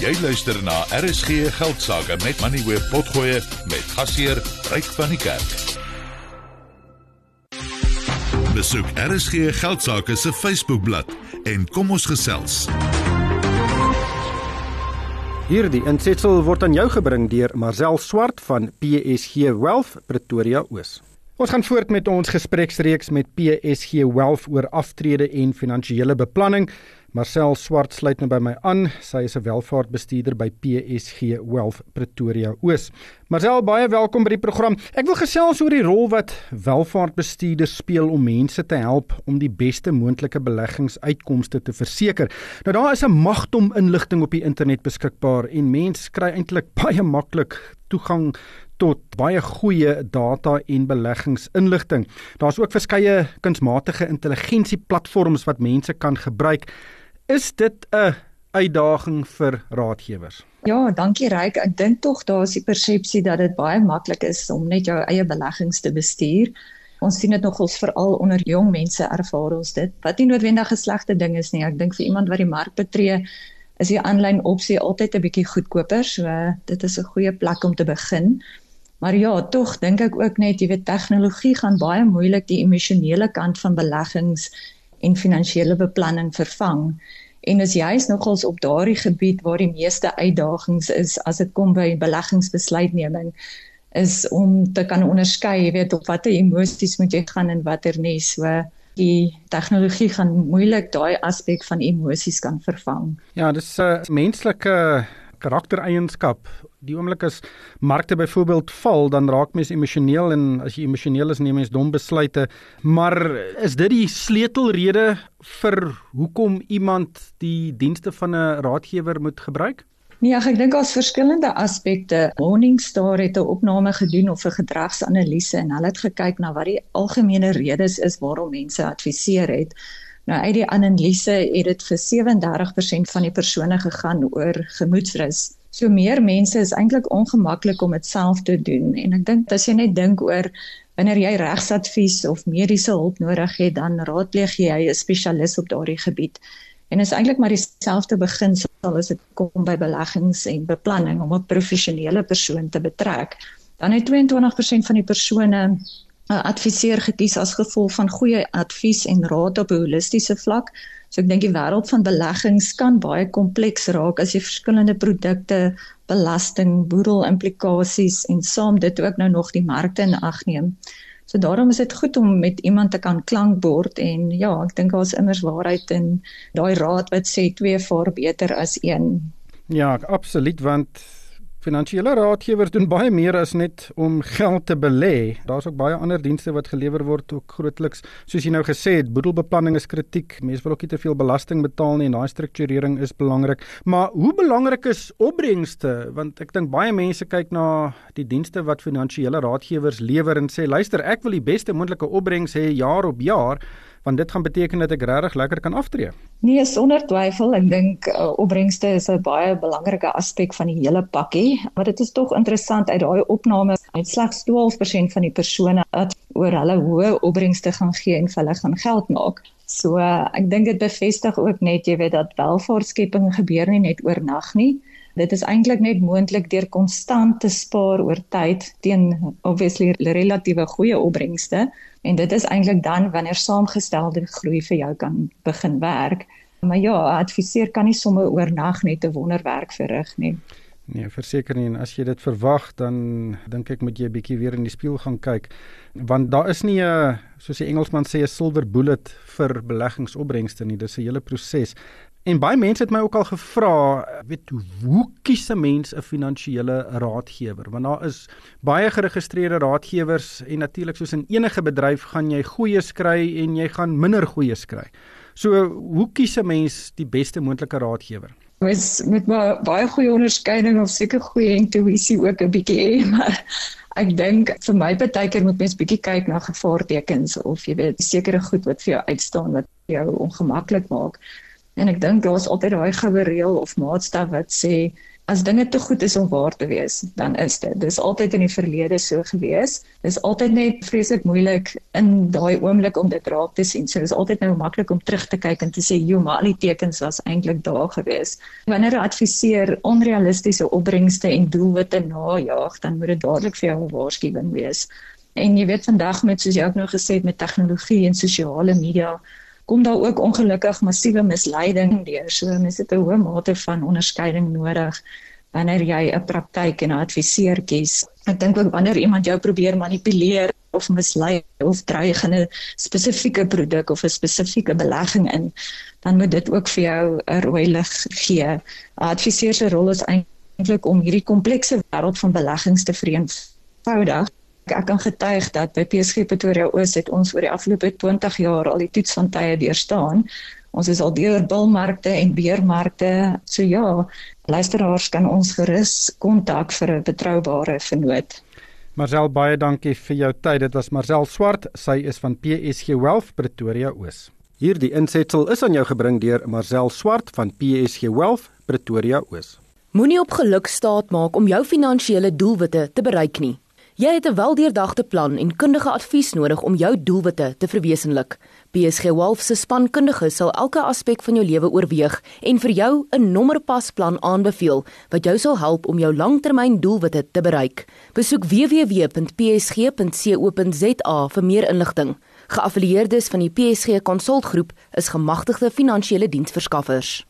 Jy luister na RSG Geldsaake met Money Web Potgoe met gasheer Ryk van die Kerk. Besoek RSG Geldsaake se Facebookblad en kom ons gesels. Hierdie insetsel word aan jou gebring deur Marcel Swart van PSG Wealth Pretoria Oos. Ons gaan voort met ons gespreksreeks met PSG Wealth oor aftrede en finansiële beplanning. Marcel Swart sluit nou by my aan. Sy is 'n welvaartbestuurder by PSG Wealth Pretoria Oos. Marcel, baie welkom by die program. Ek wil gesels oor die rol wat welvaartbestuurders speel om mense te help om die beste moontlike beleggingsuitkomste te verseker. Nou daar is 'n magdom inligting op die internet beskikbaar en mense kry eintlik baie maklik toegang tot baie goeie data en beleggingsinligting. Daar's ook verskeie kunsmatige intelligensie platforms wat mense kan gebruik. Is dit 'n uitdaging vir raadgewers? Ja, dankie Ryk. Ek dink tog daar is die persepsie dat dit baie maklik is om net jou eie beleggings te bestuur. Ons sien dit nogals veral onder jong mense ervaar ons dit. Wat nie noodwendig 'n slegte ding is nie. Ek dink vir iemand wat die mark betree, is die aanlyn opsie altyd 'n bietjie goedkoper. So dit is 'n goeie plek om te begin. Maar ja, tog dink ek ook net jy weet tegnologie gaan baie moeilik die emosionele kant van beleggings en finansiële beplanning vervang. En is juist nogals op daardie gebied waar die meeste uitdagings is as dit kom by beleggingsbesluitneming is om te kan onderskei, jy weet, op watter emosies moet jy gaan en watter nie. So die tegnologie gaan moeilik daai aspek van emosies kan vervang. Ja, dis 'n uh, menslike karaktereienskap. Die oomblik as markte byvoorbeeld val, dan raak mens emosioneel en as jy emosioneel is, neem mens dom besluite. Maar is dit die sleutelrede vir hoekom iemand die dienste van 'n raadgewer moet gebruik? Nee, ek dink daar's verskillende aspekte. Morningstar het 'n opname gedoen of 'n gedragsanalise en hulle het gekyk na wat die algemene redes is waarom mense adviseer het. Nou uit die analise het dit vir 37% van die persone gegaan oor gemoedsrus. So meer mense is eintlik ongemaklik om dit self te doen en ek dink as jy net dink oor wanneer jy regsadvies of mediese hulp nodig het, dan raadpleeg jy 'n spesialis op daardie gebied. En is eintlik maar dieselfde beginsel as dit kom by beleggings en beplanning om 'n professionele persoon te betrek. Dan het 22% van die persone 'n adviseur gekies as gevolg van goeie advies en raad op 'n holistiese vlak. So ek dink die wêreld van beleggings kan baie kompleks raak as jy verskillende produkte, belasting, boedel implikasies en saam dit ook nou nog die markte in ag neem. So daarom is dit goed om met iemand te kan klankbord en ja, ek dink daar's immers waarheid in daai raad wat sê twee vaar beter as een. Ja, absoluut want Finansiële raadgewers doen baie meer as net om geld te belê. Daar's ook baie ander dienste wat gelewer word ook grootliks. Soos jy nou gesê het, boedelbeplanning is kritiek. Mense wil ook nie te veel belasting betaal nie en daai strukturering is belangrik. Maar hoe belangrik is opbrengste? Want ek dink baie mense kyk na die dienste wat finansiële raadgewers lewer en sê, "Luister, ek wil die beste moontlike opbrengs hê jaar op jaar." Want dit gaan beteken dat ek regtig lekker kan aftree. Nee, sonder twyfel, ek dink uh, opbrengste is 'n baie belangrike aspek van die hele pakkie, maar dit is tog interessant uit daai opname uit slegs 12% van die persone wat oor hulle hoë opbrengste gaan gee en vir hulle gaan geld maak. So uh, ek dink dit bevestig ook net jy weet dat welvaartskepping gebeur nie net oornag nie. Dit is eintlik net moontlik deur konstant te spaar oor tyd teen obviously relatiewe goeie opbrengste en dit is eintlik dan wanneer saamgestelde groei vir jou kan begin werk. Maar ja, adviseer kan nie sommer oornag net 'n wonderwerk verrig nie. Nee, verseker nie en as jy dit verwag dan dink ek moet jy 'n bietjie weer in die spieël gaan kyk want daar is nie 'n soos die Engelsman sê 'n silver bullet vir beleggingsopbrengste nie, dis 'n hele proses. En baie mense het my ook al gevra, weet hoe kies 'n mens 'n finansiële raadgewer? Want daar is baie geregistreerde raadgewers en natuurlik soos in enige bedryf gaan jy goeie kry en jy gaan minder goeie kry. So, hoe kies 'n mens die beste moontlike raadgewer? Mens met baie goeie onderskeiding of seker goeie intuïsie ook 'n bietjie hê, maar ek dink vir my partykeer moet mens bietjie kyk na gevaartekens of jy weet sekere goed wat vir jou uitstaan wat jou ongemaklik maak. En ek dink daar's altyd daai goue reël of maatstaf wat sê as dinge te goed is om waar te wees, dan is dit. Dis altyd in die verlede so gewees. Dis altyd net vreeslik moeilik in daai oomblik om dit raak te sien. So dis altyd nou maklik om terug te kyk en te sê, "Jo, maar al die tekens was eintlik daar gewees." Wanneer 'n adviseur onrealistiese opbrengste en doelwitte najag, dan moet dit dadelik vir jou 'n waarskuwing wees. En jy weet vandag met soos jy ook nou gesê het met tegnologie en sosiale media kom daar ook ongelukkig massiewe misleiding deur. So mense het 'n hoë mate van onderskeiding nodig wanneer jy 'n praktyk en 'n adviseur kies. Ek dink ook wanneer iemand jou probeer manipuleer of mislei of dreig in 'n spesifieke produk of 'n spesifieke belegging in, dan moet dit ook vir jou 'n rooi lig gee. 'n Adviseur se rol is eintlik om hierdie komplekse wêreld van beleggings te vereenvoudig ek kan getuig dat by PSG Pretoria Oos het ons oor die afgelope 20 jaar al die toets van tye deurstaan. Ons is al deur bulmarkte en beermarkte. So ja, luisteraars kan ons gerus kontak vir 'n betroubare vernoot. Marcel baie dankie vir jou tyd. Dit was Marcel Swart. Sy is van PSG Wealth Pretoria Oos. Hierdie insetsel is aan jou gebring deur Marcel Swart van PSG Wealth Pretoria Oos. Moenie op geluk staat maak om jou finansiële doelwitte te bereik nie. Jy het 'n weldeurdagte plan en kundige advies nodig om jou doelwitte te verwesenlik. PSG Wolf se spankundiges sal elke aspek van jou lewe oorweeg en vir jou 'n nommerpasplan aanbeveel wat jou sal help om jou langtermyn doelwitte te bereik. Besoek www.psg.co.za vir meer inligting. Geaffilieerdes van die PSG Konsultgroep is gemagtigde finansiële diensverskaffers.